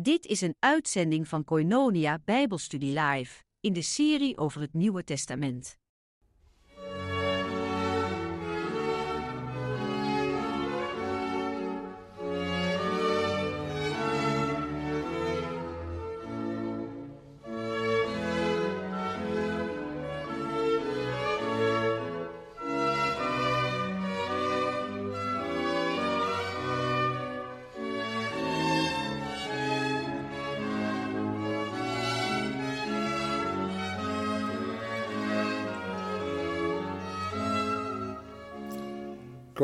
Dit is een uitzending van Koinonia Bijbelstudie Live in de serie over het Nieuwe Testament.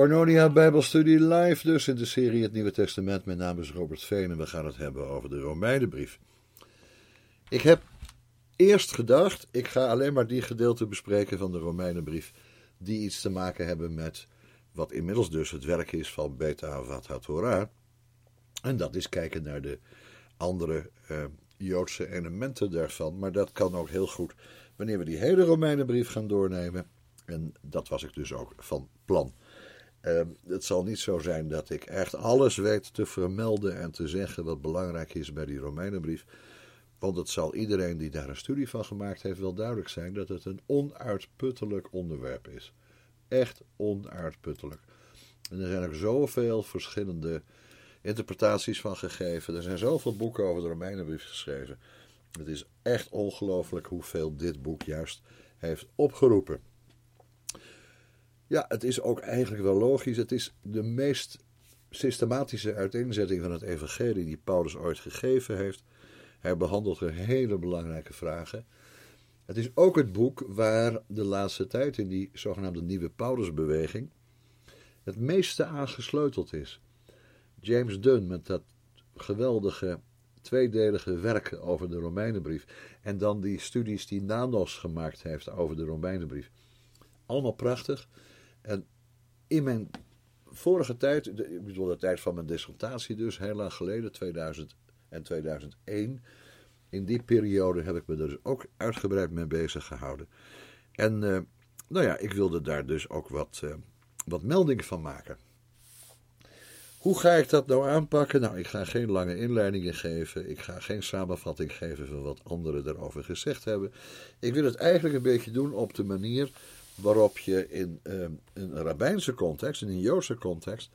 Cornonia Bijbelstudie live dus in de serie Het Nieuwe Testament. Mijn naam is Robert Veen en we gaan het hebben over de Romeinenbrief. Ik heb eerst gedacht, ik ga alleen maar die gedeelten bespreken van de Romeinenbrief die iets te maken hebben met wat inmiddels dus het werk is van Beta Avat Torah. En dat is kijken naar de andere uh, Joodse elementen daarvan. Maar dat kan ook heel goed wanneer we die hele Romeinenbrief gaan doornemen. En dat was ik dus ook van plan. Uh, het zal niet zo zijn dat ik echt alles weet te vermelden en te zeggen wat belangrijk is bij die Romeinenbrief. Want het zal iedereen die daar een studie van gemaakt heeft wel duidelijk zijn dat het een onuitputtelijk onderwerp is. Echt onuitputtelijk. En er zijn ook zoveel verschillende interpretaties van gegeven. Er zijn zoveel boeken over de Romeinenbrief geschreven. Het is echt ongelooflijk hoeveel dit boek juist heeft opgeroepen. Ja, het is ook eigenlijk wel logisch. Het is de meest systematische uiteenzetting van het evangelie die Paulus ooit gegeven heeft. Hij behandelt er hele belangrijke vragen. Het is ook het boek waar de laatste tijd in die zogenaamde nieuwe Paulusbeweging het meeste aan gesleuteld is. James Dunn met dat geweldige tweedelige werk over de Romeinenbrief en dan die studies die Nanos gemaakt heeft over de Romeinenbrief. Allemaal prachtig. En in mijn vorige tijd, ik bedoel de tijd van mijn dissertatie dus, heel lang geleden, 2000 en 2001, in die periode heb ik me er dus ook uitgebreid mee bezig gehouden. En uh, nou ja, ik wilde daar dus ook wat, uh, wat melding van maken. Hoe ga ik dat nou aanpakken? Nou, ik ga geen lange inleidingen geven. Ik ga geen samenvatting geven van wat anderen daarover gezegd hebben. Ik wil het eigenlijk een beetje doen op de manier waarop je in uh, een rabbijnse context, in een Joodse context,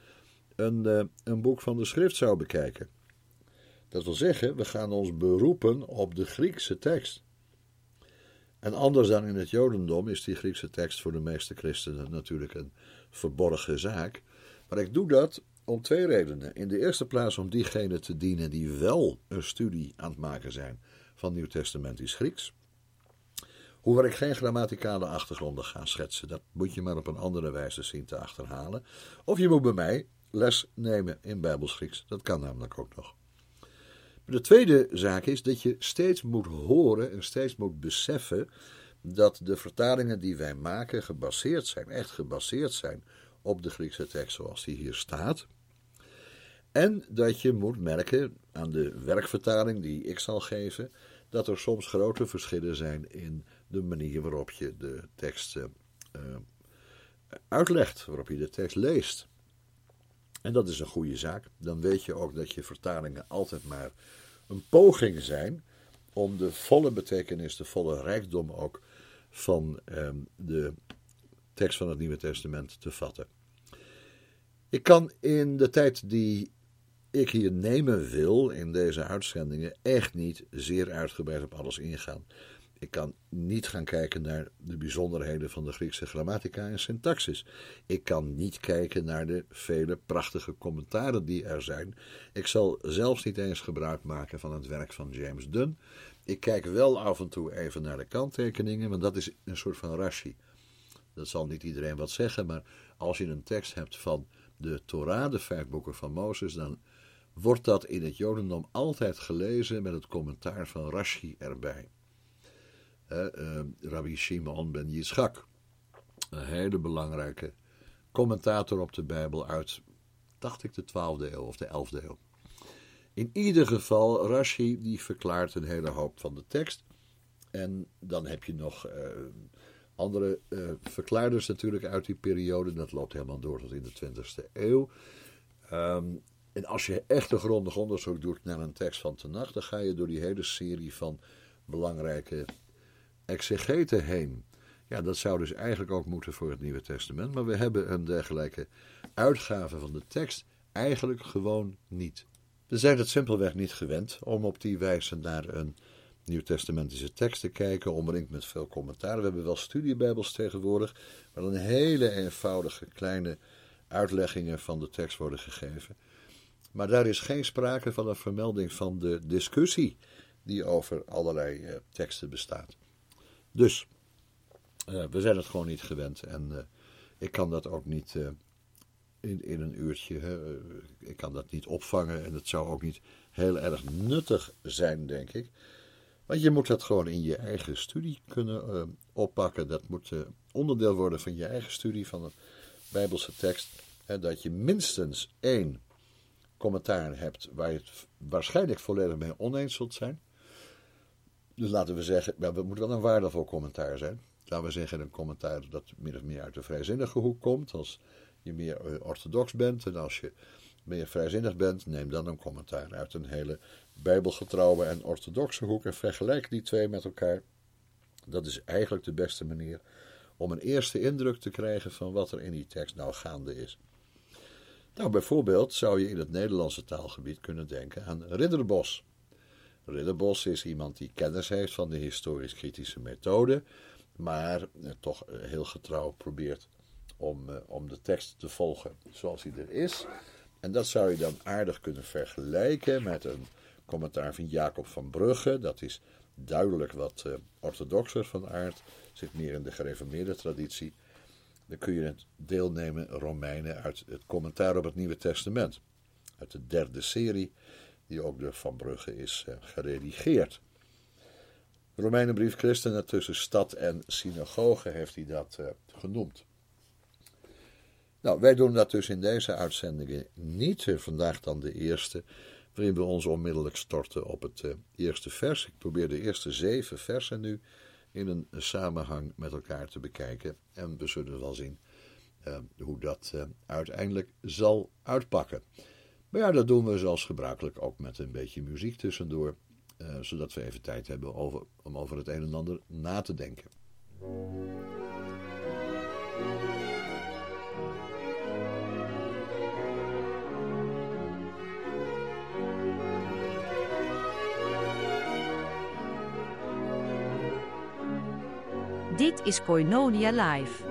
een, uh, een boek van de schrift zou bekijken. Dat wil zeggen, we gaan ons beroepen op de Griekse tekst. En anders dan in het Jodendom is die Griekse tekst voor de meeste christenen natuurlijk een verborgen zaak. Maar ik doe dat om twee redenen. In de eerste plaats om diegenen te dienen die wel een studie aan het maken zijn van Nieuw-Testamentisch Grieks. Hoewel ik geen grammaticale achtergronden ga schetsen, dat moet je maar op een andere wijze zien te achterhalen. Of je moet bij mij les nemen in Bijbels Grieks, dat kan namelijk ook nog. de tweede zaak is dat je steeds moet horen en steeds moet beseffen dat de vertalingen die wij maken gebaseerd zijn, echt gebaseerd zijn op de Griekse tekst zoals die hier staat. En dat je moet merken aan de werkvertaling die ik zal geven, dat er soms grote verschillen zijn in de manier waarop je de tekst uh, uitlegt, waarop je de tekst leest. En dat is een goede zaak. Dan weet je ook dat je vertalingen altijd maar een poging zijn om de volle betekenis, de volle rijkdom ook van uh, de tekst van het Nieuwe Testament te vatten. Ik kan in de tijd die ik hier nemen wil in deze uitzendingen echt niet zeer uitgebreid op alles ingaan. Ik kan niet gaan kijken naar de bijzonderheden van de Griekse grammatica en syntaxis. Ik kan niet kijken naar de vele prachtige commentaren die er zijn. Ik zal zelfs niet eens gebruik maken van het werk van James Dunn. Ik kijk wel af en toe even naar de kanttekeningen, want dat is een soort van rashi. Dat zal niet iedereen wat zeggen, maar als je een tekst hebt van de Torah, de vijf boeken van Mozes, dan wordt dat in het Jodendom altijd gelezen met het commentaar van Rashi erbij. Uh, Rabbi Shimon ben Yitzchak, een hele belangrijke commentator op de Bijbel uit, dacht ik, de 12e eeuw of de 11e eeuw. In ieder geval, Rashi die verklaart een hele hoop van de tekst. En dan heb je nog uh, andere uh, verklaarders natuurlijk uit die periode. Dat loopt helemaal door tot in de 20e eeuw. Um, En als je echt een grondig onderzoek doet naar een tekst van Tenach, dan ga je door die hele serie van belangrijke exegeten heen. Ja, dat zou dus eigenlijk ook moeten voor het Nieuwe Testament, maar we hebben een dergelijke uitgave van de tekst eigenlijk gewoon niet. We zijn het simpelweg niet gewend om op die wijze naar een nieuwtestamentische tekst te kijken, omringd met veel commentaar. We hebben wel studiebijbels tegenwoordig, waar een hele eenvoudige kleine uitleggingen van de tekst worden gegeven. Maar daar is geen sprake van een vermelding van de discussie die over allerlei uh, teksten bestaat. Dus, uh, we zijn het gewoon niet gewend en uh, ik kan dat ook niet in, in een uurtje. Hè. Ik kan dat niet opvangen en het zou ook niet heel erg nuttig zijn, denk ik. Want je moet dat gewoon in je eigen studie kunnen oppakken. Dat moet onderdeel worden van je eigen studie van een Bijbelse tekst. Hè, dat je minstens één commentaar hebt waar je het waarschijnlijk volledig mee oneens zult zijn. Dus laten we zeggen, ja, het moet wel een waardevol commentaar zijn. Laten we zeggen een commentaar dat min of meer uit de vrijzinnige hoek komt. Als je meer eh, orthodox bent en als je meer vrijzinnig bent, neem dan een commentaar uit een hele bijbelgetrouwe en orthodoxe hoek en vergelijk die twee met elkaar. Dat is eigenlijk de beste manier om een eerste indruk te krijgen van wat er in die tekst nou gaande is. Nou, bijvoorbeeld zou je in het Nederlandse taalgebied kunnen denken aan Ridderbos. Ridderbos is iemand die kennis heeft van de historisch-kritische methode, maar eh, toch eh, heel getrouw probeert om, eh, om de tekst te volgen zoals hij er is. En dat zou je dan aardig kunnen vergelijken met een commentaar van Jacob van Brugge. Dat is duidelijk wat orthodoxer van aard, zit meer in de gereformeerde traditie dan kun je het deelnemen Romeinen uit het commentaar op het Nieuwe Testament. Uit de derde serie, die ook door Van Brugge is uh, geredigeerd. Romeinenbrief Christenen tussen stad en synagoge heeft hij dat uh, genoemd. Nou, wij doen dat dus in deze uitzendingen niet. Vandaag dan de eerste, waarin we ons onmiddellijk storten op het eerste vers. Ik probeer de eerste zeven versen nu in een samenhang met elkaar te bekijken. En we zullen wel zien hoe dat uiteindelijk zal uitpakken. Maar ja, dat doen we zoals gebruikelijk ook met een beetje muziek tussendoor, uh, zodat we even tijd hebben over, om over het een en ander na te denken. Dit is Koinonia Live.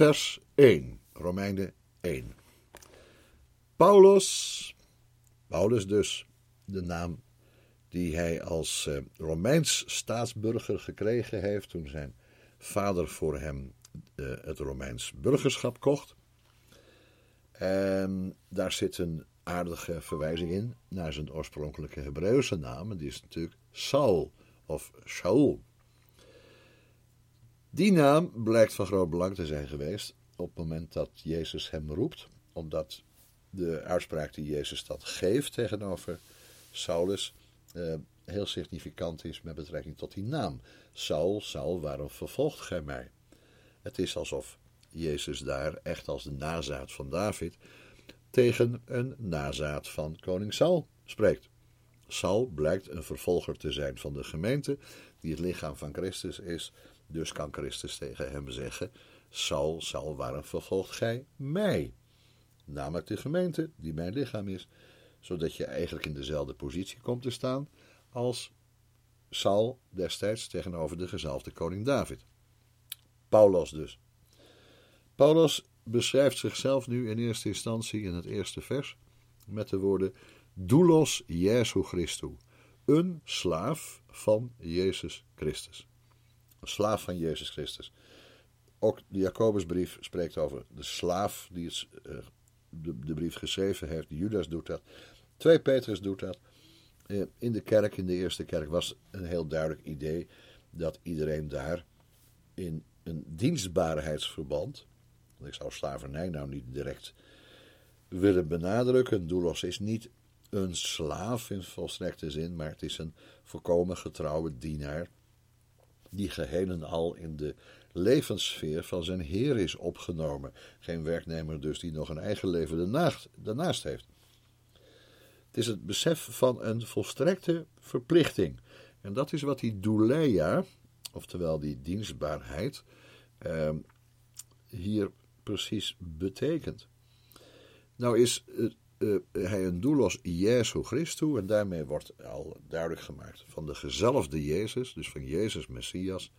Vers 1, Romeinen 1. Paulus, Paulus dus, de naam die hij als uh, Romeins staatsburger gekregen heeft toen zijn vader voor hem uh, het Romeins burgerschap kocht. En daar zit een aardige verwijzing in naar zijn oorspronkelijke Hebreeuwse naam. Die is natuurlijk Saul of Shaul. Die naam blijkt van groot belang te zijn geweest op het moment dat Jezus hem roept, omdat de uitspraak die Jezus dat geeft tegenover Saulus uh, heel significant is met betrekking tot die naam. Saul, Saul, waarom vervolgt gij mij? Het is alsof Jezus daar echt als de nazaat van David tegen een nazaat van koning Saul spreekt. Saul blijkt een vervolger te zijn van de gemeente, die het lichaam van Christus is. Dus kan Christus tegen hem zeggen: Saul, Saul, waarom vervolgt gij mij? Namelijk de gemeente, die mijn lichaam is, zodat je eigenlijk in dezelfde positie komt te staan als Saul destijds tegenover de gezalfde koning David. Paulus dus. Paulus beschrijft zichzelf nu in eerste instantie in het eerste vers met de woorden doulos Jesu Christu, een slaaf van Jezus Christus. Slaaf van Jezus Christus. Ook de Jacobusbrief spreekt over de slaaf die uh, de, de, brief geschreven heeft. Judas doet dat. 2 Petrus doet dat. Uh, in de kerk, in de eerste kerk, was een heel duidelijk idee dat iedereen daar in een dienstbaarheidsverband ik zou slavernij nou niet direct willen benadrukken. Doulos is niet een slaaf in volstrekte zin, maar het is een volkomen getrouwe dienaar. Die geheel en al in de levenssfeer van zijn Heer is opgenomen. Geen werknemer dus die nog een eigen leven daarnaast, daarnaast heeft. Het is het besef van een volstrekte verplichting. En dat is wat die douleia, oftewel die dienstbaarheid, eh, hier precies betekent. Nou is uh, hij een doulos Jesu Christus en daarmee wordt al duidelijk gemaakt van de gezelfde Jezus, dus van Jezus Messias.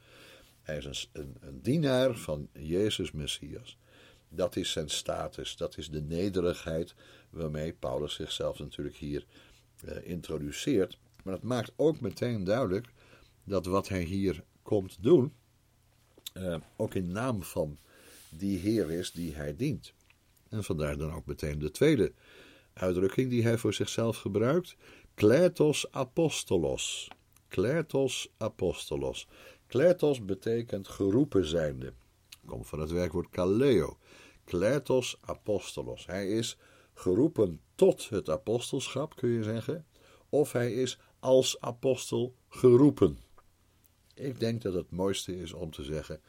Hij is een, een, dienaar van Jezus Messias. Dat is zijn status, dat is de nederigheid waarmee Paulus zichzelf natuurlijk hier uh, introduceert. Maar het maakt ook meteen duidelijk dat wat hij hier komt doen, uh, ook in naam van die Heer is die hij dient. En vandaar dan ook meteen de tweede uitdrukking die hij voor zichzelf gebruikt: kletos apostolos. Kletos apostolos. Kletos betekent geroepen zijnde. Komt van het werkwoord kaleo. Kletos apostolos. Hij is geroepen tot het apostelschap, kun je zeggen. Of hij is als apostel geroepen. Ik denk dat het mooiste is om te zeggen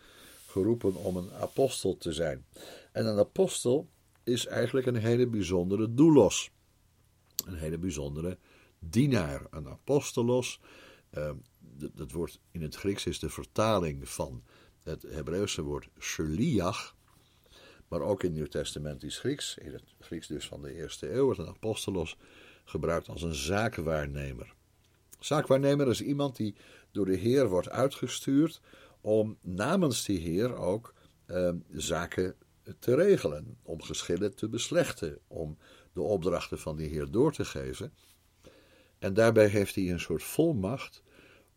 geroepen om een apostel te zijn. En een apostel is eigenlijk een hele bijzondere doulos. Een hele bijzondere dienaar. Een apostolos, uh, dat woord in het Grieks is de vertaling van het Hebreeuwse woord sheliach. Maar ook in Nieuw-Testamentisch Grieks, in het Grieks dus van de eerste eeuw, wordt een apostolos gebruikt als een zaakwaarnemer. Zaakwaarnemer is iemand die door de Heer wordt uitgestuurd om namens die Heer ook uh, zaken te regelen, om geschillen te beslechten, om de opdrachten van die Heer door te geven. En daarbij heeft hij een soort volmacht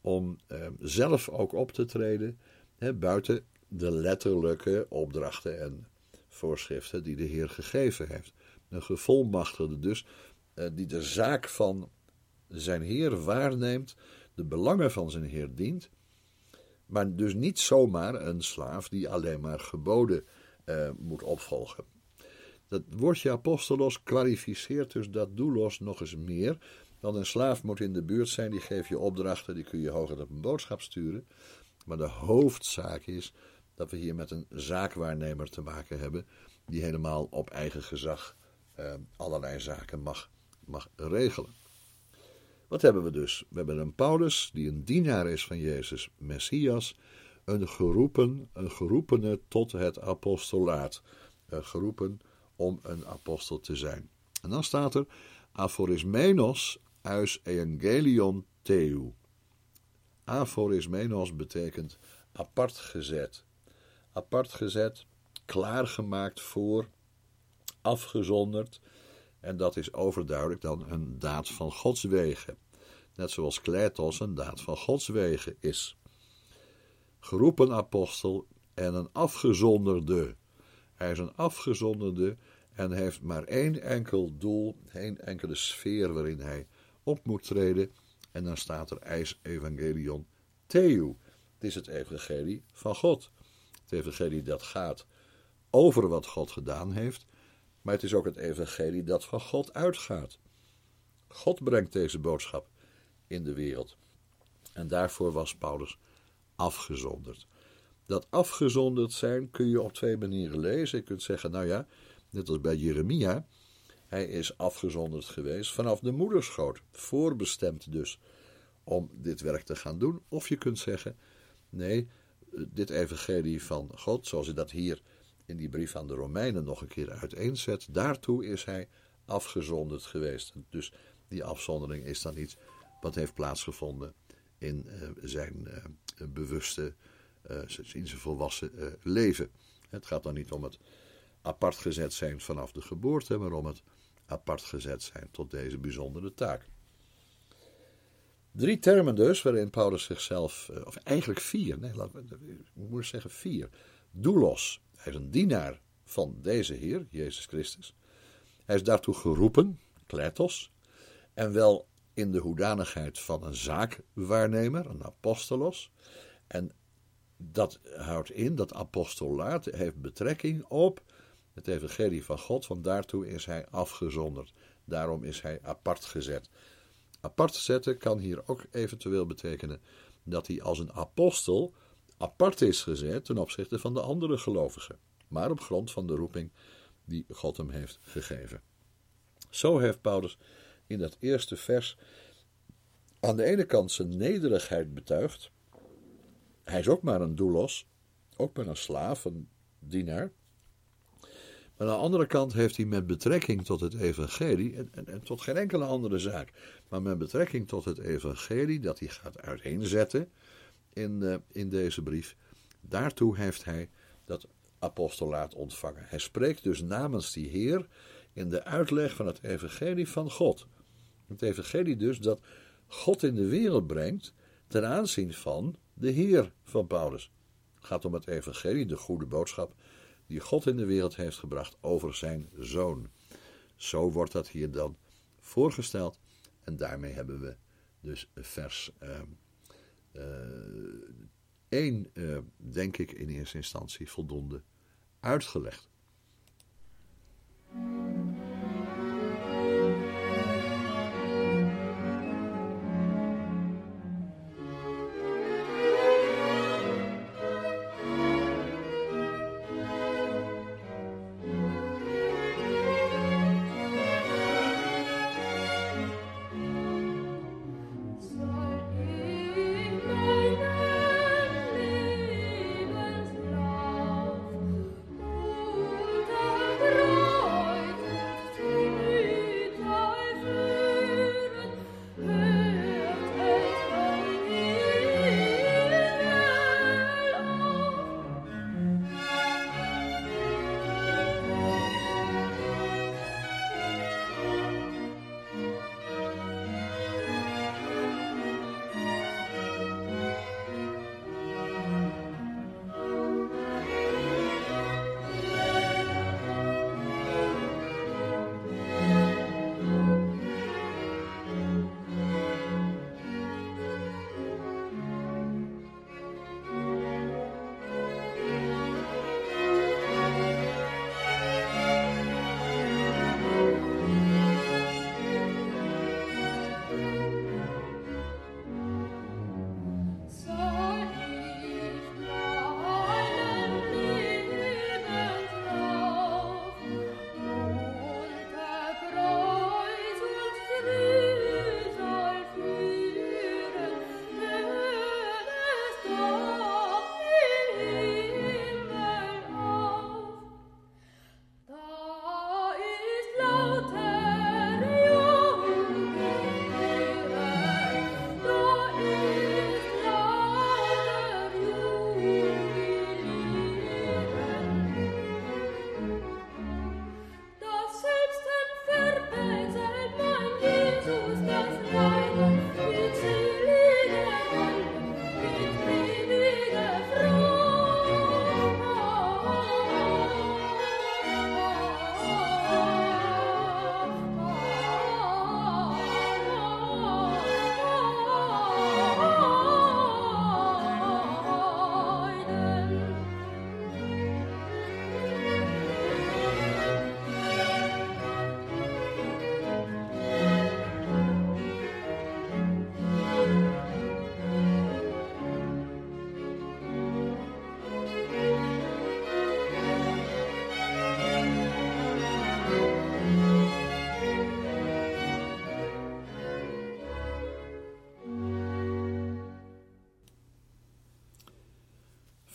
om uh, zelf ook op te treden hè, buiten de letterlijke opdrachten en voorschriften die de Heer gegeven heeft. Een gevolmachtigde dus, uh, die de zaak van zijn Heer waarneemt, de belangen van zijn Heer dient maar dus niet zomaar een slaaf die alleen maar geboden uh, moet opvolgen. Dat woordje apostolos kwalificeert dus dat doulos nog eens meer. Dan een slaaf moet in de buurt zijn, die geeft je opdrachten, die kun je hoger op een boodschap sturen. Maar de hoofdzaak is dat we hier met een zaakwaarnemer te maken hebben, die helemaal op eigen gezag uh, allerlei zaken mag, mag regelen. Wat hebben we dus? We hebben een Paulus die een dienaar is van Jezus, Messias, een geroepen, een geroepene tot het apostolaat, geroepen om een apostel te zijn. En dan staat er aphorismenos eus evangelion theu. Aphorismenos betekent apart gezet. Apart gezet klaargemaakt voor, afgezonderd. En dat is overduidelijk dan een daad van Gods wegen. Net zoals kletos een daad van Gods wegen is. Geroepen apostel en een afgezonderde. Hij is een afgezonderde en heeft maar één enkel doel, één enkele sfeer waarin hij op moet treden. En dan staat er eis evangelion Theu. Het is het evangelie van God. Het evangelie dat gaat over wat God gedaan heeft, maar het is ook het evangelie dat van God uitgaat. God brengt deze boodschap in de wereld. En daarvoor was Paulus afgezonderd. Dat afgezonderd zijn kun je op twee manieren lezen. Je kunt zeggen, nou ja, net als bij Jeremia, hij is afgezonderd geweest vanaf de moederschoot, voorbestemd dus om dit werk te gaan doen. Of je kunt zeggen, nee, dit evangelie van God, zoals hij dat hier in die brief aan de Romeinen nog een keer uiteenzet, daartoe is hij afgezonderd geweest. Dus die afzondering is dan iets wat heeft plaatsgevonden in uh, zijn uh, bewuste, uh, in zijn volwassen leven. Het gaat dan niet om het apart gezet zijn vanaf de geboorte, maar om het apart gezet zijn tot deze bijzondere taak. Drie termen dus, waarin Paulus zichzelf, of eigenlijk vier, nee, we, ik moet zeggen vier. Doulos, hij is een dienaar van deze Heer, Jezus Christus. Hij is daartoe geroepen, kletos, en wel in de hoedanigheid van een zaakwaarnemer, een apostolos. En dat houdt in dat apostolaat heeft betrekking op het evangelie van God, want daartoe is hij afgezonderd. Daarom is hij apart gezet. Apart zetten kan hier ook eventueel betekenen dat hij als een apostel apart is gezet ten opzichte van de andere gelovigen, maar op grond van de roeping die God hem heeft gegeven. Zo heeft Paulus in dat eerste vers aan de ene kant zijn nederigheid betuigd. Hij is ook maar een doulos, ook maar een slaaf, een dienaar. Maar aan de andere kant heeft hij met betrekking tot het evangelie, en, en, tot geen enkele andere zaak, maar met betrekking tot het evangelie dat hij gaat uiteenzetten in, uh, in deze brief, daartoe heeft hij dat apostolaat ontvangen. Hij spreekt dus namens die Heer in de uitleg van het evangelie van God. Het evangelie dus dat God in de wereld brengt ten aanzien van de Heer van Paulus. Het gaat om het evangelie, de goede boodschap die God in de wereld heeft gebracht over zijn zoon. Zo wordt dat hier dan voorgesteld en daarmee hebben we dus vers uh, uh, 1, uh, denk ik in eerste instantie, voldoende uitgelegd.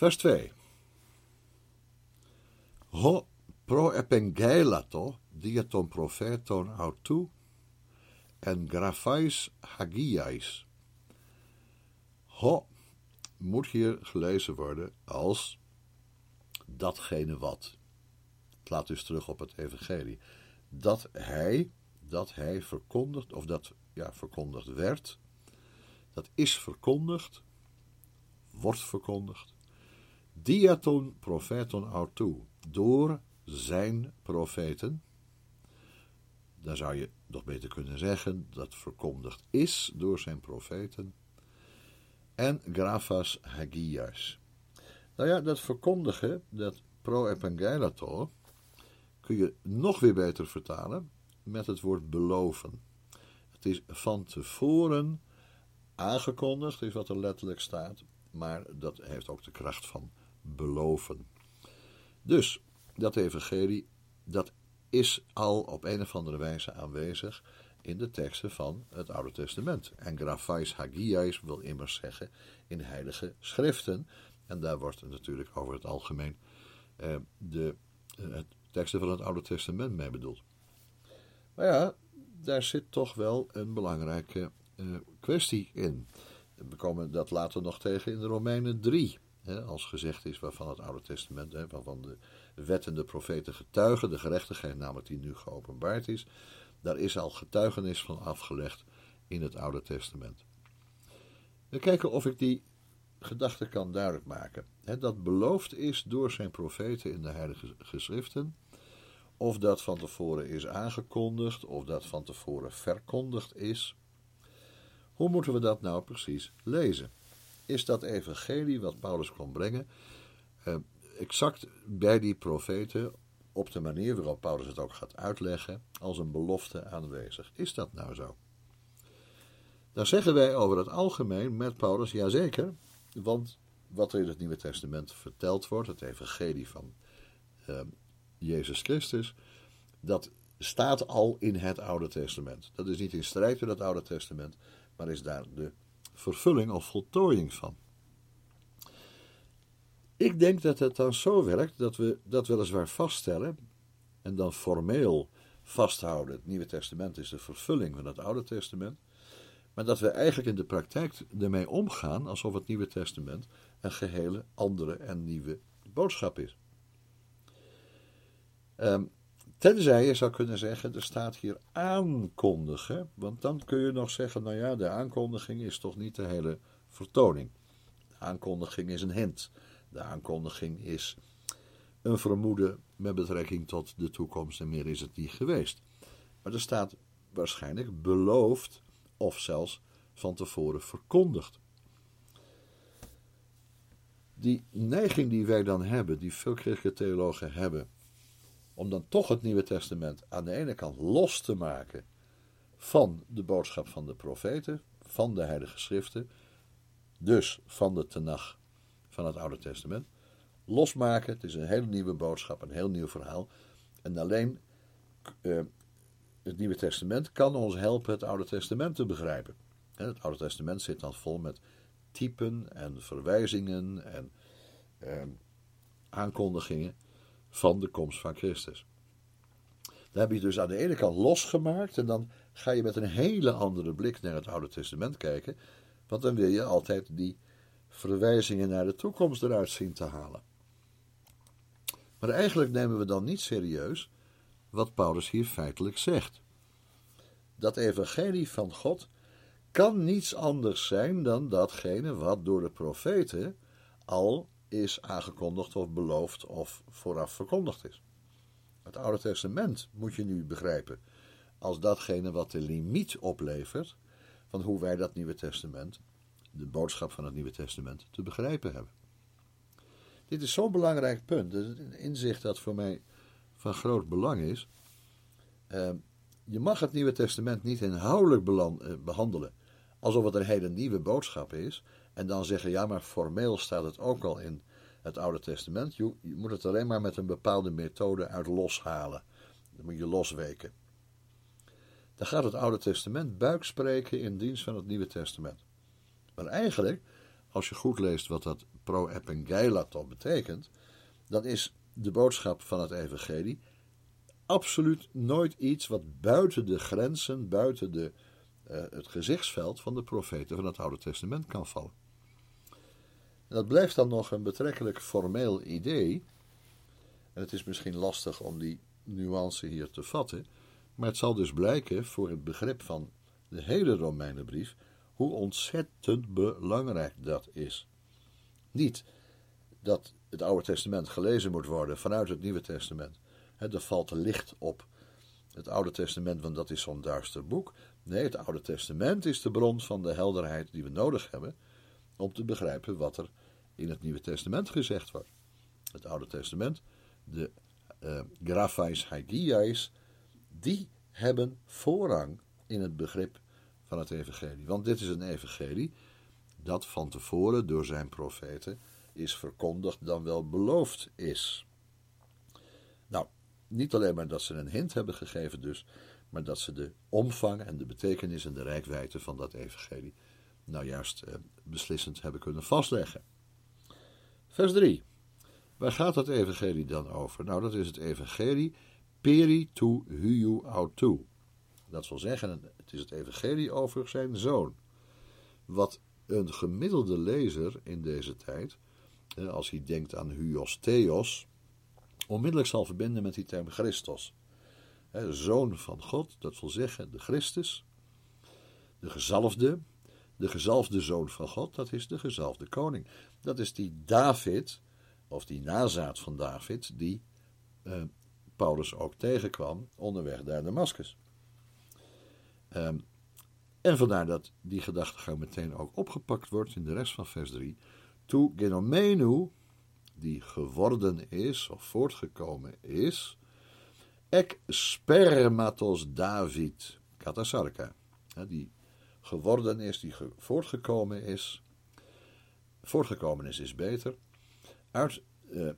Vers 2. Ho pro epengelato diaton propheton autou en graphais hagiais. Ho moet hier gelezen worden als datgene wat. Het laat dus terug op het evangelie. Dat hij, dat hij verkondigt, of dat ja, verkondigd werd, dat is verkondigd, wordt verkondigd, diaton profeton autou, door zijn profeten. Dan zou je nog beter kunnen zeggen dat verkondigd is door zijn profeten. En grafas hagias. Nou ja, dat verkondigen, dat pro-evangelator, kun je nog weer beter vertalen met het woord beloven. Het is van tevoren aangekondigd, is wat er letterlijk staat, maar dat heeft ook de kracht van beloven. Dus dat evangelie, dat is al op een of andere wijze aanwezig in de teksten van het Oude Testament. En graphais hagiais wil immers zeggen in heilige schriften. En daar wordt natuurlijk over het algemeen eh, de eh, teksten van het Oude Testament mee bedoeld. Maar ja, daar zit toch wel een belangrijke eh, kwestie in. We komen dat later nog tegen in de Romeinen 3. Als gezegd is waarvan het Oude Testament, waarvan de wetten de profeten getuigen, de gerechtigheid namelijk die nu geopenbaard is, daar is al getuigenis van afgelegd in het Oude Testament. We kijken of ik die gedachte kan duidelijk maken. Dat beloofd is door zijn profeten in de Heilige Geschriften, of dat van tevoren is aangekondigd, of dat van tevoren verkondigd is. Hoe moeten we dat nou precies lezen? Is dat evangelie wat Paulus kon brengen eh, exact bij die profeten op de manier waarop Paulus het ook gaat uitleggen als een belofte aanwezig? Is dat nou zo? Dan zeggen wij over het algemeen met Paulus, jazeker, want wat er in het Nieuwe Testament verteld wordt, het evangelie van uh, Jezus Christus, dat staat al in het Oude Testament. Dat is niet in strijd met het Oude Testament, maar is daar de vervulling of voltooiing van. Ik denk dat het dan zo werkt dat we dat weliswaar vaststellen en dan formeel vasthouden. Het Nieuwe Testament is de vervulling van het Oude Testament. Maar dat we eigenlijk in de praktijk ermee omgaan alsof het Nieuwe Testament een gehele andere en nieuwe boodschap is. Um, tenzij je zou kunnen zeggen, er staat hier aankondigen, want dan kun je nog zeggen, nou ja, de aankondiging is toch niet de hele vertoning. De aankondiging is een hint. De aankondiging is een vermoeden met betrekking tot de toekomst en meer is het niet geweest. Maar er staat waarschijnlijk beloofd of zelfs van tevoren verkondigd. Die neiging die wij dan hebben, die veel christelijke theologen hebben, om dan toch het Nieuwe Testament aan de ene kant los te maken van de boodschap van de profeten, van de Heilige Schriften, dus van de Tenach van het Oude Testament, losmaken. Het is een hele nieuwe boodschap, een heel nieuw verhaal. En alleen uh, het Nieuwe Testament kan ons helpen het Oude Testament te begrijpen. het Oude Testament zit dan vol met typen en verwijzingen en uh, aankondigingen van de komst van Christus. Dan heb je dus aan de ene kant losgemaakt en dan ga je met een hele andere blik naar het Oude Testament kijken, want dan wil je altijd die verwijzingen naar de toekomst eruit zien te halen. Maar eigenlijk nemen we dan niet serieus wat Paulus hier feitelijk zegt. Dat evangelie van God kan niets anders zijn dan datgene wat door de profeten al is aangekondigd of beloofd of vooraf verkondigd is. Het Oude Testament moet je nu begrijpen als datgene wat de limiet oplevert van hoe wij dat Nieuwe Testament, de boodschap van het Nieuwe Testament, te begrijpen hebben. Dit is zo'n belangrijk punt, een inzicht dat voor mij van groot belang is. Ehm, je mag het Nieuwe Testament niet inhoudelijk eh, behandelen alsof het een hele nieuwe boodschap is. En dan zeggen, ja, maar formeel staat het ook al in het Oude Testament. Je, je moet het alleen maar met een bepaalde methode uit loshalen. Dan moet je losweken. Dan gaat het Oude Testament buik spreken in dienst van het Nieuwe Testament. Maar eigenlijk, als je goed leest wat dat pro-epengeilaton betekent, dan is de boodschap van het evangelie absoluut nooit iets wat buiten de grenzen, buiten de, uh, het gezichtsveld van de profeten van het Oude Testament kan vallen. Dat blijft dan nog een betrekkelijk formeel idee. En het is misschien lastig om die nuance hier te vatten. Maar het zal dus blijken voor het begrip van de hele Romeinenbrief hoe ontzettend belangrijk dat is. Niet dat het Oude Testament gelezen moet worden vanuit het Nieuwe Testament. er valt licht op het Oude Testament, want dat is zo'n duister boek. Nee, het Oude Testament is de bron van de helderheid die we nodig hebben om te begrijpen wat er in het Nieuwe Testament gezegd wordt. Het Oude Testament, de uh, graphais hagiais, die hebben voorrang in het begrip van het evangelie. Want dit is een evangelie dat van tevoren door zijn profeten is verkondigd dan wel beloofd is. Nou, niet alleen maar dat ze een hint hebben gegeven dus, maar dat ze de omvang en de betekenis en de rijkwijde van dat evangelie nou juist eh, beslissend hebben kunnen vastleggen. Vers 3. Waar gaat dat evangelie dan over? Nou, dat is het evangelie peri tu huiu autu. Dat wil zeggen, het is het evangelie over zijn zoon. Wat een gemiddelde lezer in deze tijd, als hij denkt aan huios theos, onmiddellijk zal verbinden met die term Christos. Zoon van God, dat wil zeggen de Christus, de gezalfde, de gezalfde zoon van God, dat is de gezalfde koning. Dat is die David, of die nazaat van David, die eh, Paulus ook tegenkwam onderweg naar Damascus. Ehm, en vandaar dat die gedachtegang meteen ook opgepakt wordt in de rest van vers 3. Toe genomenu, die geworden is of voortgekomen is, ek spermatos David katasarka. Die geworden is, die voortgekomen is. Voortgekomen is, beter. Uit uh,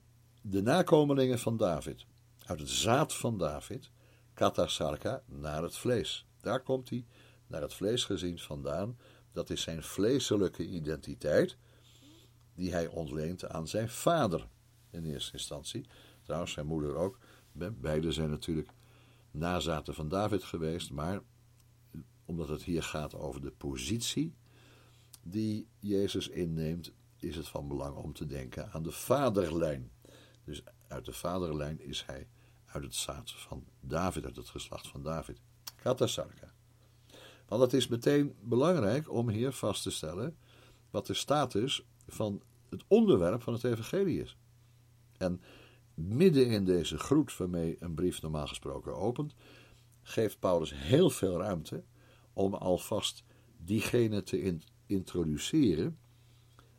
de nakomelingen van David. Uit het zaad van David. Katasarka naar het vlees. Daar komt hij naar het vleesgezien vandaan. Dat is zijn vleeselijke identiteit, die hij ontleent aan zijn vader in eerste instantie. Trouwens, zijn moeder ook. Beide zijn natuurlijk nazaten van David geweest, maar omdat het hier gaat over de positie die Jezus inneemt, is het van belang om te denken aan de vaderlijn. Dus uit de vaderlijn is hij uit het zaad van David, uit het geslacht van David. Katasarka. Want het is meteen belangrijk om hier vast te stellen wat de status van het onderwerp van het evangelie is. En midden in deze groet waarmee een brief normaal gesproken opent, geeft Paulus heel veel ruimte om alvast diegene te introduceren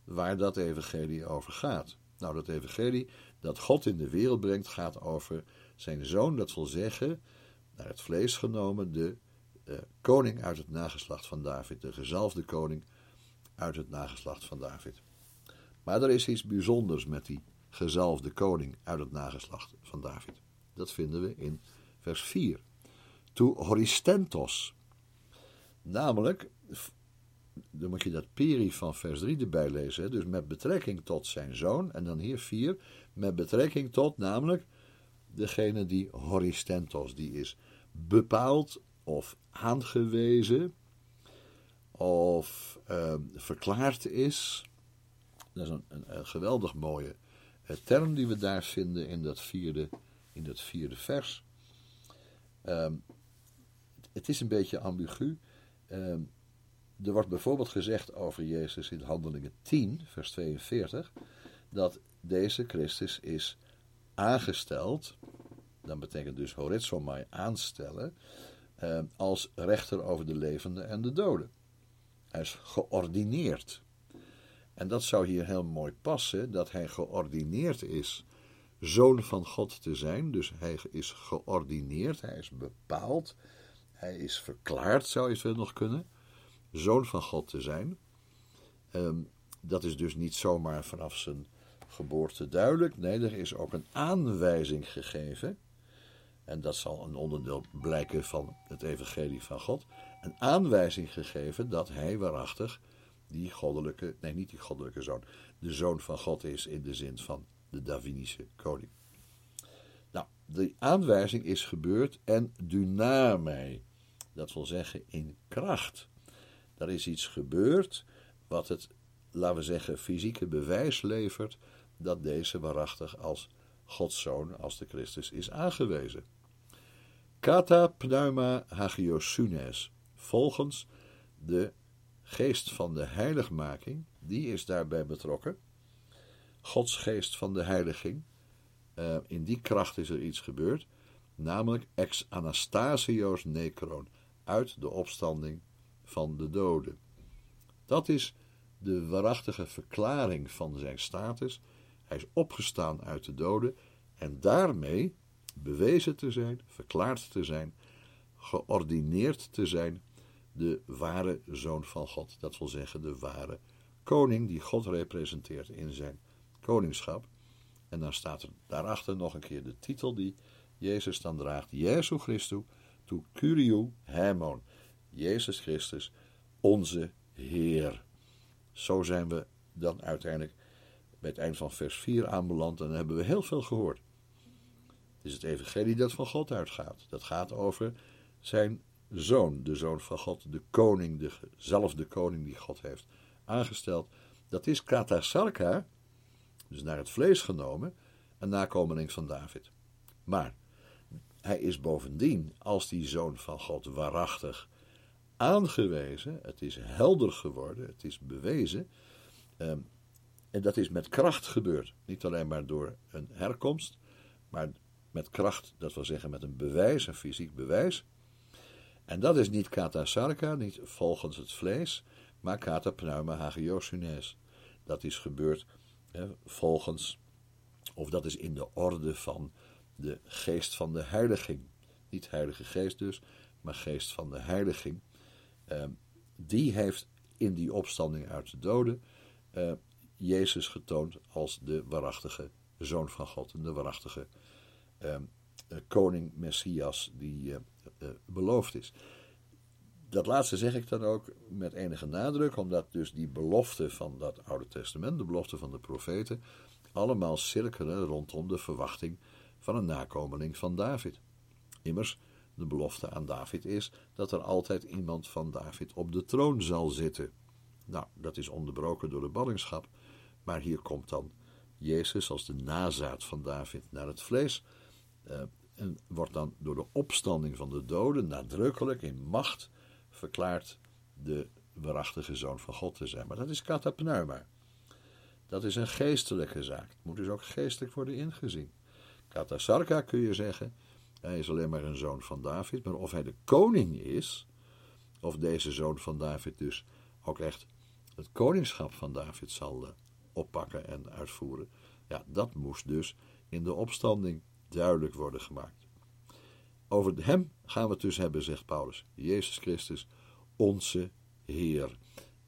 waar dat evangelie over gaat. Nou, dat evangelie dat God in de wereld brengt, gaat over zijn zoon, dat wil zeggen, naar het vlees genomen, de uh, koning uit het nageslacht van David, de gezalfde koning uit het nageslacht van David. Maar er is iets bijzonders met die gezalfde koning uit het nageslacht van David. Dat vinden we in vers 4. To horistentos. Namelijk, dan moet je dat peri van vers 3 erbij lezen. Dus met betrekking tot zijn zoon. En dan hier 4. Met betrekking tot, namelijk, degene die horistentos, die is bepaald of aangewezen of uh, verklaard is. Dat is een, een, geweldig mooie uh, term die we daar vinden in dat vierde, in dat vierde vers. Um, het is een beetje ambigu. Um, er wordt bijvoorbeeld gezegd over Jezus in Handelingen 10, vers 42, dat deze Christus is aangesteld, dan betekent dus horizomai aanstellen, eh, als rechter over de levenden en de doden. Hij is geordineerd. En dat zou hier heel mooi passen, dat hij geordineerd is zoon van God te zijn. Dus hij is geordineerd, hij is bepaald, hij is verklaard, zou je het nog kunnen, zoon van God te zijn. Ehm, dat is dus niet zomaar vanaf zijn geboorte duidelijk. Nee, er is ook een aanwijzing gegeven en dat zal een onderdeel blijken van het evangelie van God, een aanwijzing gegeven dat hij waarachtig die goddelijke, nee niet die goddelijke zoon, de zoon van God is in de zin van de Davinische koning. Nou, de aanwijzing is gebeurd en dynamei, dat wil zeggen in kracht. Er is iets gebeurd wat het, laten we zeggen, fysieke bewijs levert dat deze waarachtig als Gods zoon, als de Christus, is aangewezen. Kata pneuma hagiosunes, volgens de geest van de heiligmaking, die is daarbij betrokken. Gods geest van de heiliging, uh, in die kracht is er iets gebeurd, namelijk ex Anastasios necron, uit de opstanding van de doden. Dat is de waarachtige verklaring van zijn status. Hij is opgestaan uit de doden en daarmee bewezen te zijn, verklaard te zijn, geordineerd te zijn, de ware zoon van God. Dat wil zeggen, de ware koning die God representeert in zijn koningschap. En dan staat er daarachter nog een keer de titel die Jezus dan draagt: Jezus Christus, tu Curiu Hemon. Jezus Christus, onze Heer. Zo zijn we dan uiteindelijk bij het eind van vers 4 aanbeland en dan hebben we heel veel gehoord. Het is het evangelie dat van God uitgaat. Dat gaat over zijn zoon, de zoon van God, de koning, dezelfde koning die God heeft aangesteld. Dat is katasarka, dus naar het vlees genomen, een nakomeling van David. Maar hij is bovendien, als die zoon van God waarachtig aangewezen, het is helder geworden, het is bewezen, ehm, en dat is met kracht gebeurd. Niet alleen maar door een herkomst, maar met kracht, dat wil zeggen met een bewijs, een fysiek bewijs. En dat is niet kata sarka, niet volgens het vlees, maar kata pneuma hagiosunes. Dat is gebeurd volgens, of dat is in de orde van de geest van de heiliging. Niet heilige geest dus, maar geest van de heiliging. Uh, die heeft in die opstanding uit de doden uh, Jezus getoond als de waarachtige zoon van God en de waarachtige uh, koning Messias die beloofd is. Dat laatste zeg ik dan ook met enige nadruk, omdat dus die belofte van dat Oude Testament, de belofte van de profeten, allemaal cirkelen rondom de verwachting van een nakomeling van David. Immers, de belofte aan David is dat er altijd iemand van David op de troon zal zitten. Nou, dat is onderbroken door de ballingschap, maar hier komt dan Jezus als de nazaat van David naar het vlees. Uh, en wordt dan door de opstanding van de doden nadrukkelijk in macht verklaard de waarachtige zoon van God te zijn. Maar dat is katapneuma. Dat is een geestelijke zaak. Het moet dus ook geestelijk worden ingezien. Katasarka kun je zeggen, hij is alleen maar een zoon van David, maar of hij de koning is, of deze zoon van David dus ook echt het koningschap van David zal eh, oppakken en uitvoeren, ja, dat moest dus in de opstanding duidelijk worden gemaakt. Over hem gaan we het dus hebben, zegt Paulus. Jezus Christus, onze Heer.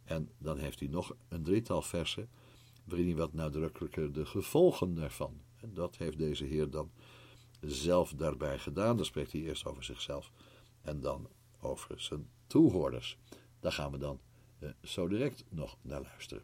En dan heeft hij nog een drietal versen waarin hij wat nadrukkelijker de gevolgen daarvan. En dat heeft deze Heer dan zelf daarbij gedaan. Dan spreekt hij eerst over zichzelf en dan over zijn toehoorders. Daar gaan we dan eh, zo direct nog naar luisteren.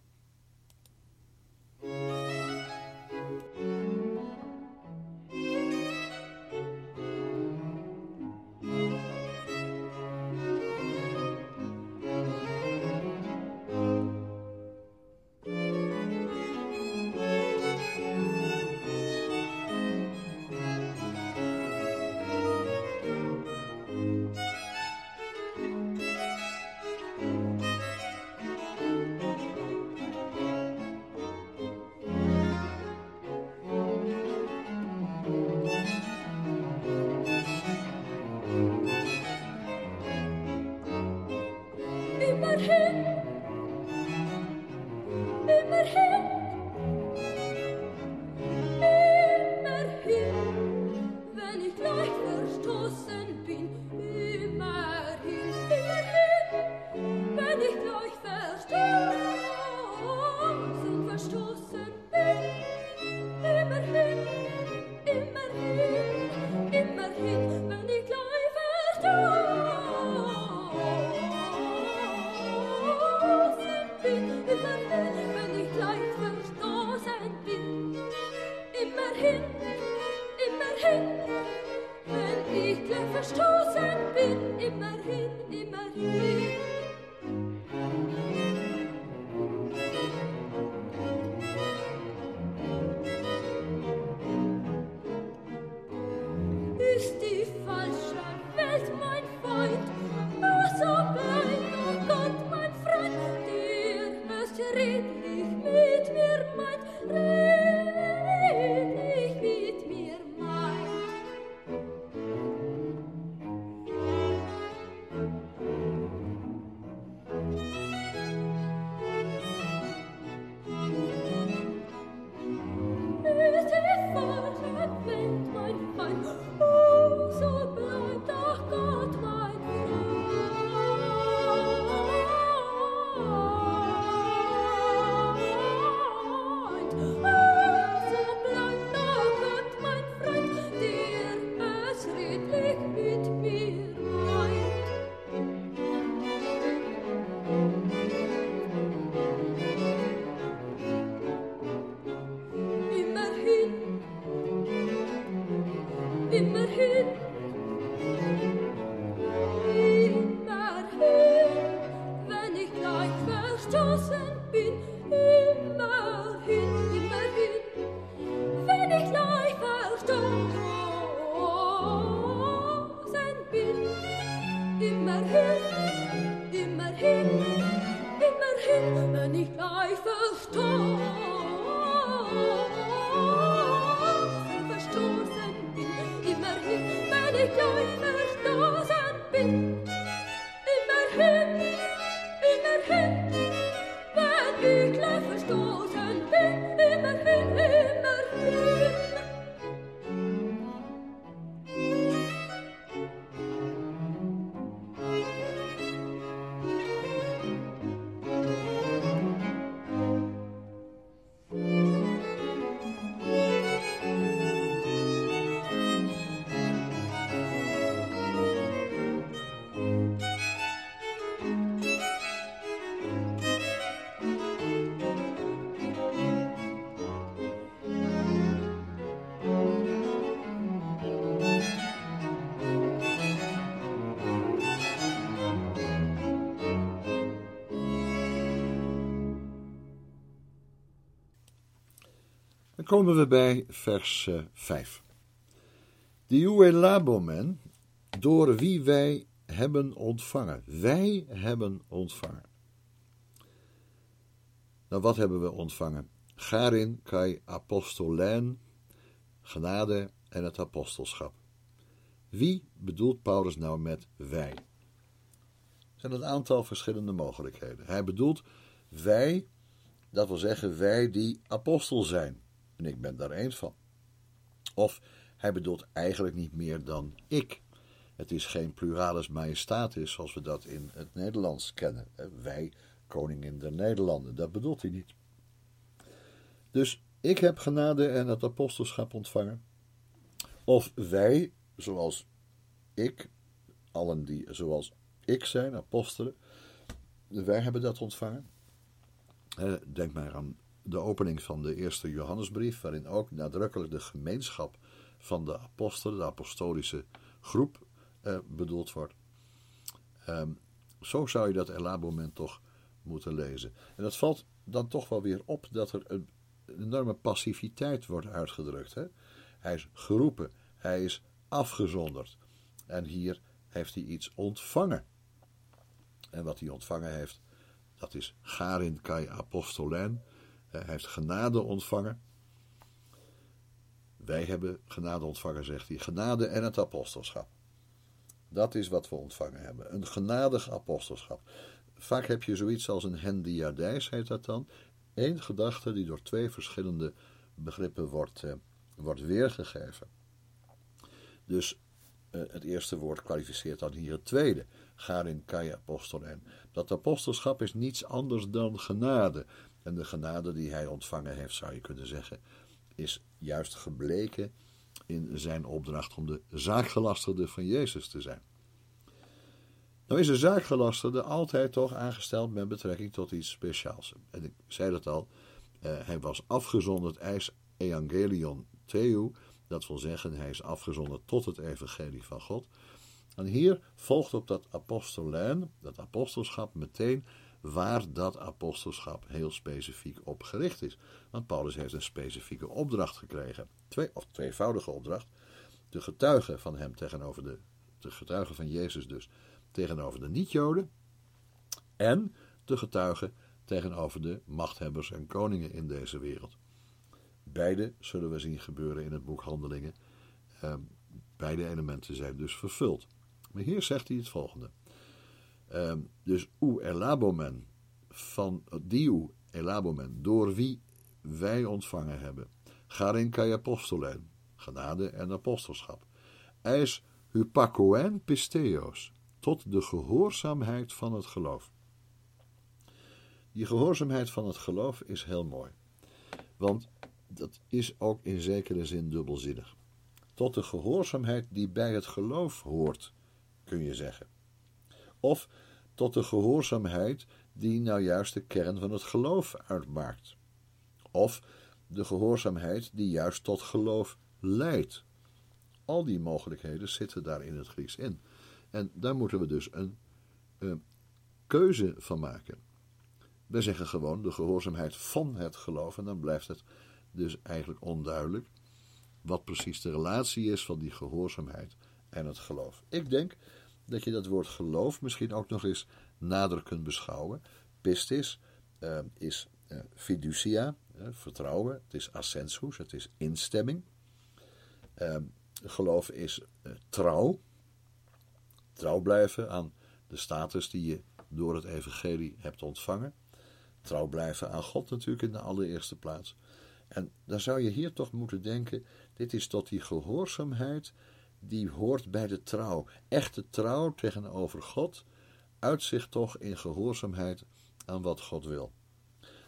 Dan komen we bij vers 5. Die labomen, door wie wij hebben ontvangen. Wij hebben ontvangen. Nou, wat hebben we ontvangen? Garin kai apostolijn, genade en het apostelschap. Wie bedoelt Paulus nou met wij? Er zijn een aantal verschillende mogelijkheden. Hij bedoelt wij, dat wil zeggen wij die apostel zijn. En ik ben daar eens van. Of hij bedoelt eigenlijk niet meer dan ik. Het is geen pluralis majestatis zoals we dat in het Nederlands kennen. Wij, koningin der Nederlanden, dat bedoelt hij niet. Dus ik heb genade en het apostelschap ontvangen. Of wij, zoals ik, allen die zoals ik zijn, apostelen, wij hebben dat ontvangen. Denk maar aan de opening van de eerste Johannesbrief, waarin ook nadrukkelijk de gemeenschap van de apostelen, de apostolische groep, eh, bedoeld wordt. Ehm, zo zou je dat elaboment toch moeten lezen. En dat valt dan toch wel weer op dat er een enorme passiviteit wordt uitgedrukt. Hè? Hij is geroepen, hij is afgezonderd. En hier heeft hij iets ontvangen. En wat hij ontvangen heeft, dat is Garin kai apostolijn, hij heeft genade ontvangen. Wij hebben genade ontvangen, zegt hij. Genade en het apostelschap. Dat is wat we ontvangen hebben. Een genadig apostelschap. Vaak heb je zoiets als een hendiadijs, heet dat dan. Eén gedachte die door twee verschillende begrippen wordt, eh, wordt weergegeven. Dus eh, het eerste woord kwalificeert dan hier het tweede. Garin kai apostolen. Dat apostelschap is niets anders dan genade. En de genade die hij ontvangen heeft, zou je kunnen zeggen, is juist gebleken in zijn opdracht om de zaakgelasterde van Jezus te zijn. Nou is een zaakgelasterde altijd toch aangesteld met betrekking tot iets speciaals. En ik zei dat al, eh, hij was afgezonderd eis evangelion theou, dat wil zeggen hij is afgezonderd tot het evangelie van God. En hier volgt op dat apostolijn, dat apostelschap, meteen waar dat apostelschap heel specifiek op gericht is. Want Paulus heeft een specifieke opdracht gekregen. Twee, of tweevoudige opdracht. De getuigen van hem tegenover de, de getuigen van Jezus dus, tegenover de niet-Joden. En de getuigen tegenover de machthebbers en koningen in deze wereld. Beide zullen we zien gebeuren in het boek Handelingen. Uh, beide elementen zijn dus vervuld. Maar hier zegt hij het volgende. Uh, dus u elabomen van diu elabomen, door wie wij ontvangen hebben. Garin kai apostolen, genade en apostelschap. Eis hupakoen pisteos, tot de gehoorzaamheid van het geloof. Die gehoorzaamheid van het geloof is heel mooi. Want dat is ook in zekere zin dubbelzinnig. Tot de gehoorzaamheid die bij het geloof hoort, kun je zeggen. Of tot de gehoorzaamheid die nou juist de kern van het geloof uitmaakt. Of de gehoorzaamheid die juist tot geloof leidt. Al die mogelijkheden zitten daar in het Grieks in. En daar moeten we dus een, een keuze van maken. We zeggen gewoon de gehoorzaamheid van het geloof en dan blijft het dus eigenlijk onduidelijk wat precies de relatie is van die gehoorzaamheid en het geloof. Ik denk dat je dat woord geloof misschien ook nog eens nader kunt beschouwen. Pistis uh, is uh, fiducia, vertrouwen. Het is assensus, het is instemming. Ehm, geloof is trouw. Trouw blijven aan de status die je door het evangelie hebt ontvangen. Trouw blijven aan God natuurlijk in de allereerste plaats. En dan zou je hier toch moeten denken: dit is tot die gehoorzaamheid die hoort bij de trouw. Echte trouw tegenover God uitzicht toch in gehoorzaamheid aan wat God wil.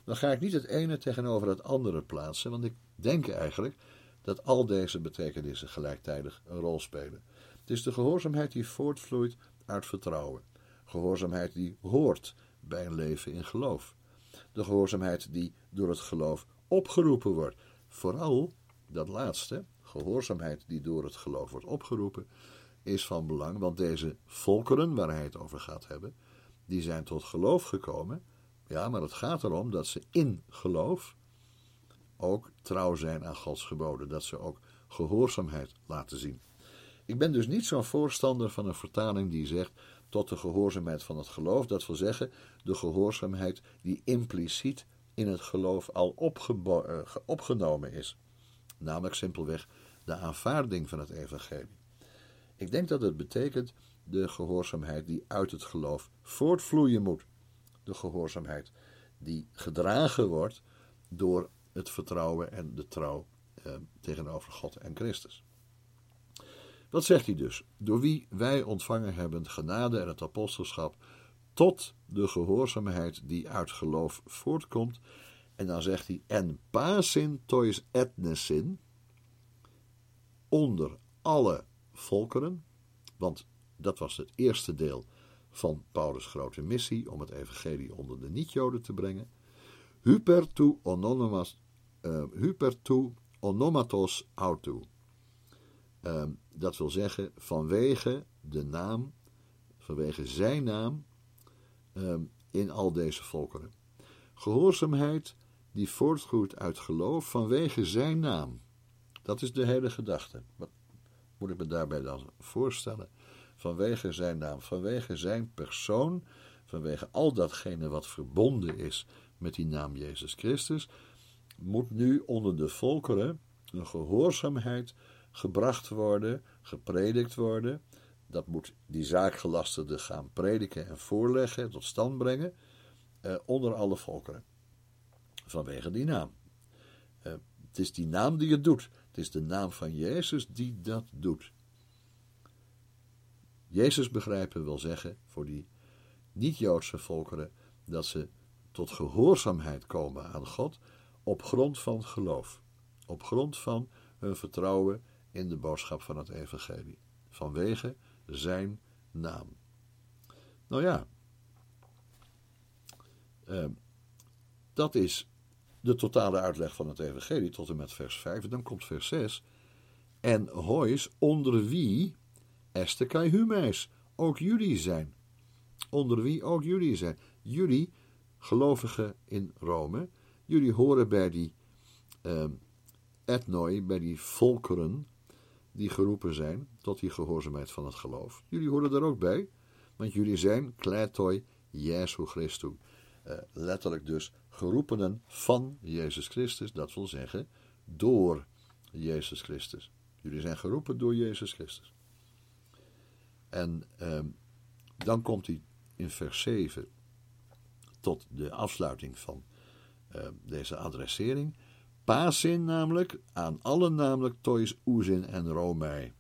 Dan ga ik niet het ene tegenover het andere plaatsen, want ik denk eigenlijk dat al deze betekenissen gelijktijdig een rol spelen. Het is de gehoorzaamheid die voortvloeit uit vertrouwen. Gehoorzaamheid die hoort bij een leven in geloof. De gehoorzaamheid die door het geloof opgeroepen wordt. Vooral dat laatste, gehoorzaamheid die door het geloof wordt opgeroepen, is van belang, want deze volkeren waar hij het over gaat hebben, die zijn tot geloof gekomen. Ja, maar het gaat erom dat ze in geloof ook trouw zijn aan Gods geboden, dat ze ook gehoorzaamheid laten zien. Ik ben dus niet zo'n voorstander van een vertaling die zegt tot de gehoorzaamheid van het geloof, dat wil zeggen de gehoorzaamheid die impliciet in het geloof al uh, opgenomen is, namelijk simpelweg de aanvaarding van het evangelie. Ik denk dat het betekent de gehoorzaamheid die uit het geloof voortvloeien moet. De gehoorzaamheid die gedragen wordt door het vertrouwen en de trouw eh, tegenover God en Christus. Wat zegt hij dus? Door wie wij ontvangen hebben genade en het apostelschap tot de gehoorzaamheid die uit geloof voortkomt. En dan zegt hij, en pasin tois etnesin, onder alle volkeren, want dat was het eerste deel van Paulus' grote missie om het evangelie onder de niet-Joden te brengen. Hypertu ononomas, uh, hypertu onomatos autu. Uh, dat wil zeggen vanwege de naam, vanwege zijn naam uh, in al deze volkeren. Gehoorzaamheid die voortgroeit uit geloof vanwege zijn naam. Dat is de hele gedachte. Wat moet ik me daarbij dan voorstellen? Vanwege zijn naam, vanwege zijn persoon, vanwege al datgene wat verbonden is met die naam Jezus Christus, moet nu onder de volkeren een gehoorzaamheid gebracht worden, gepredikt worden. Dat moet die zaakgelastigde gaan prediken en voorleggen, tot stand brengen, eh, onder alle volkeren. Vanwege die naam. Eh, het is die naam die het doet. Het is de naam van Jezus die dat doet. Jezus begrijpen wil zeggen voor die niet-Joodse volkeren dat ze tot gehoorzaamheid komen aan God op grond van geloof, op grond van hun vertrouwen in de boodschap van het Evangelie, vanwege zijn naam. Nou ja, eh, dat is de totale uitleg van het Evangelie tot en met vers 5. Dan komt vers 6. En hois onder wie kai humeis, ook jullie zijn. Onder wie ook jullie zijn. Jullie, gelovigen in Rome, jullie horen bij die uh, etnoi, bij die volkeren die geroepen zijn tot die gehoorzaamheid van het geloof. Jullie horen er ook bij, want jullie zijn kleitoi Jesu Christus. Uh, letterlijk dus geroepenen van Jezus Christus, dat wil zeggen door Jezus Christus. Jullie zijn geroepen door Jezus Christus. En uh, dan komt hij in vers 7 tot de afsluiting van uh, deze adressering. Pasin namelijk, aan allen namelijk tois oezin en Romei.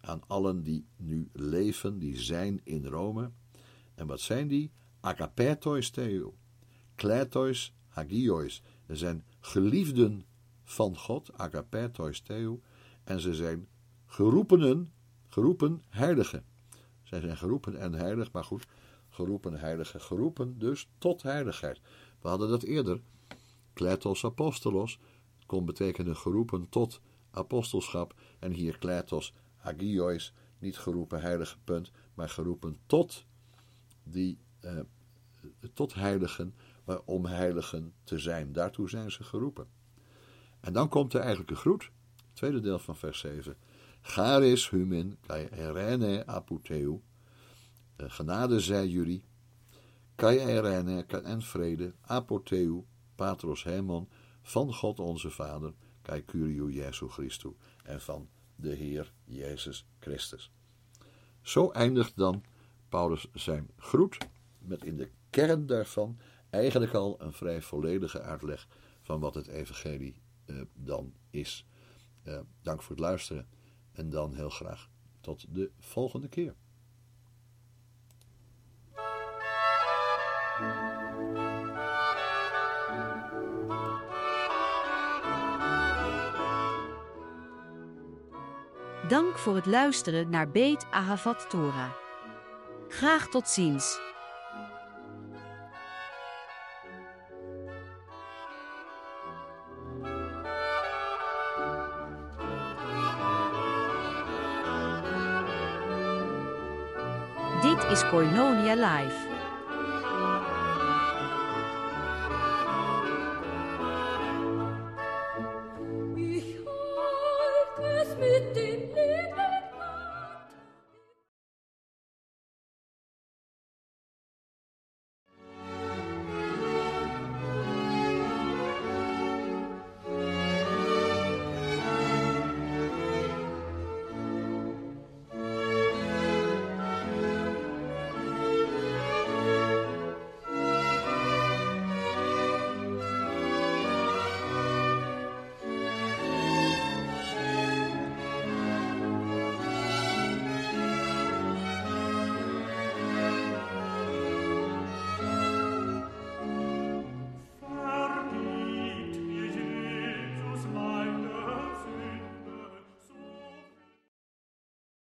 Aan allen die nu leven, die zijn in Rome. En wat zijn die? Agapetois theo, kletois hagiois. Er zijn geliefden van God, agapetois theo. En ze zijn geroepenen, geroepen heiligen. Zij zijn geroepen en heilig, maar goed, geroepen heiligen, geroepen dus tot heiligheid. We hadden dat eerder. Kletos apostolos kon betekenen geroepen tot apostelschap. En hier kletos agiois, niet geroepen heilige punt, maar geroepen tot die, eh, tot heiligen, om heiligen te zijn. Daartoe zijn ze geroepen. En dan komt de eigenlijke groet, tweede deel van vers 7. Charis humin kai erene apoteu. Genade zij jullie. Kai erene en vrede apoteu patros hemon van God onze Vader, kai curio Jesu Christus en van de Heer Jezus Christus. Zo eindigt dan Paulus zijn groet met in de kern daarvan eigenlijk al een vrij volledige uitleg van wat het evangelie eh, dan is. Uh, dank voor het luisteren en dan heel graag tot de volgende keer. Dank voor het luisteren naar Beet Ahavat Torah. Graag tot ziens. Is Koinonia Live.